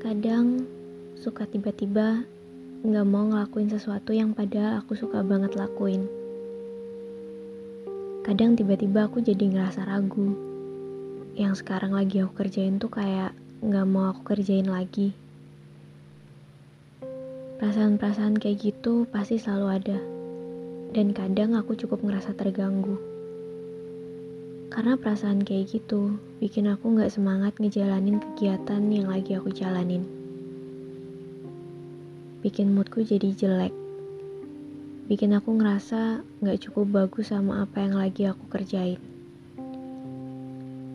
kadang suka tiba-tiba nggak mau ngelakuin sesuatu yang padahal aku suka banget lakuin. Kadang tiba-tiba aku jadi ngerasa ragu. Yang sekarang lagi aku kerjain tuh kayak nggak mau aku kerjain lagi. Perasaan-perasaan kayak gitu pasti selalu ada. Dan kadang aku cukup ngerasa terganggu. Karena perasaan kayak gitu bikin aku gak semangat ngejalanin kegiatan yang lagi aku jalanin. Bikin moodku jadi jelek. Bikin aku ngerasa gak cukup bagus sama apa yang lagi aku kerjain.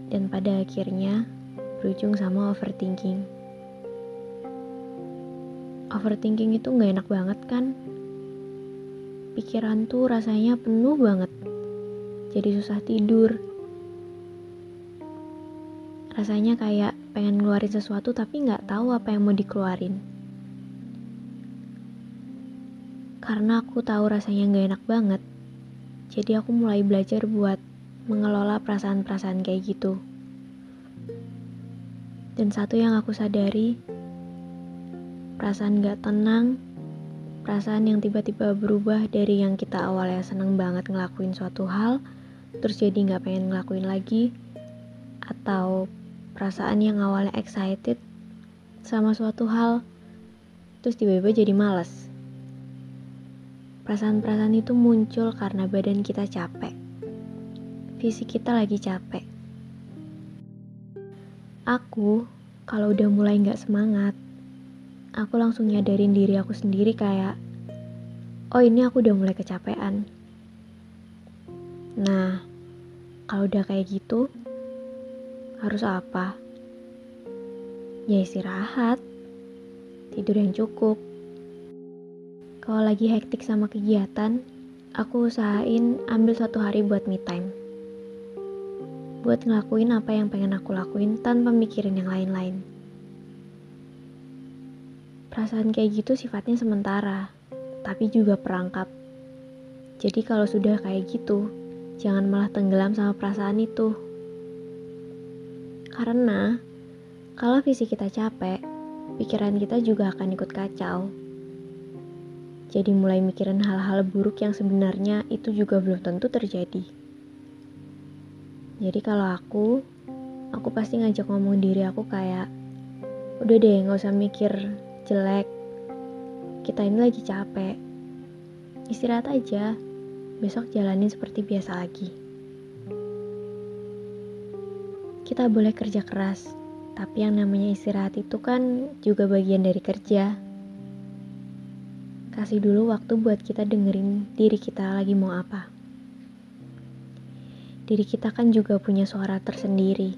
Dan pada akhirnya berujung sama overthinking. Overthinking itu gak enak banget kan? Pikiran tuh rasanya penuh banget. Jadi susah tidur Rasanya kayak pengen ngeluarin sesuatu tapi nggak tahu apa yang mau dikeluarin. Karena aku tahu rasanya nggak enak banget, jadi aku mulai belajar buat mengelola perasaan-perasaan kayak gitu. Dan satu yang aku sadari, perasaan gak tenang, perasaan yang tiba-tiba berubah dari yang kita awalnya seneng banget ngelakuin suatu hal, terus jadi gak pengen ngelakuin lagi, atau perasaan yang awalnya excited sama suatu hal, terus tiba-tiba jadi males. Perasaan-perasaan itu muncul karena badan kita capek. Fisik kita lagi capek. Aku, kalau udah mulai nggak semangat, aku langsung nyadarin diri aku sendiri kayak, oh ini aku udah mulai kecapean. Nah, kalau udah kayak gitu, harus apa? Ya istirahat, tidur yang cukup. Kalau lagi hektik sama kegiatan, aku usahain ambil satu hari buat me time. Buat ngelakuin apa yang pengen aku lakuin tanpa mikirin yang lain-lain. Perasaan kayak gitu sifatnya sementara, tapi juga perangkap. Jadi kalau sudah kayak gitu, jangan malah tenggelam sama perasaan itu. Karena kalau visi kita capek, pikiran kita juga akan ikut kacau. Jadi mulai mikirin hal-hal buruk yang sebenarnya itu juga belum tentu terjadi. Jadi kalau aku, aku pasti ngajak ngomong diri aku kayak, udah deh gak usah mikir jelek, kita ini lagi capek. Istirahat aja, besok jalanin seperti biasa lagi. Kita boleh kerja keras, tapi yang namanya istirahat itu kan juga bagian dari kerja. Kasih dulu waktu buat kita dengerin diri kita lagi mau apa. Diri kita kan juga punya suara tersendiri.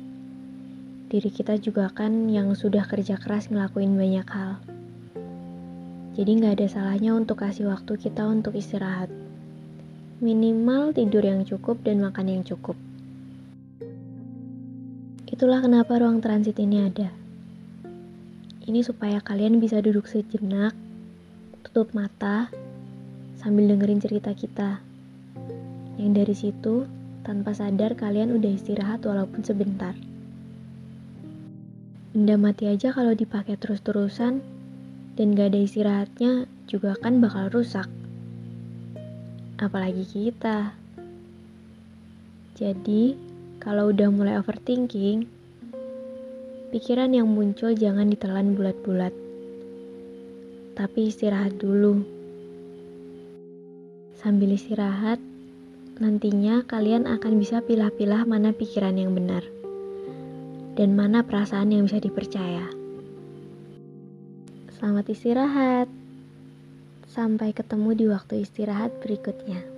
Diri kita juga kan yang sudah kerja keras ngelakuin banyak hal. Jadi nggak ada salahnya untuk kasih waktu kita untuk istirahat. Minimal tidur yang cukup dan makan yang cukup. Itulah kenapa ruang transit ini ada. Ini supaya kalian bisa duduk sejenak, tutup mata, sambil dengerin cerita kita. Yang dari situ, tanpa sadar kalian udah istirahat walaupun sebentar. Benda mati aja kalau dipakai terus-terusan dan gak ada istirahatnya juga kan bakal rusak. Apalagi kita. Jadi, kalau udah mulai overthinking, pikiran yang muncul jangan ditelan bulat-bulat. Tapi istirahat dulu. Sambil istirahat, nantinya kalian akan bisa pilah-pilah mana pikiran yang benar dan mana perasaan yang bisa dipercaya. Selamat istirahat. Sampai ketemu di waktu istirahat berikutnya.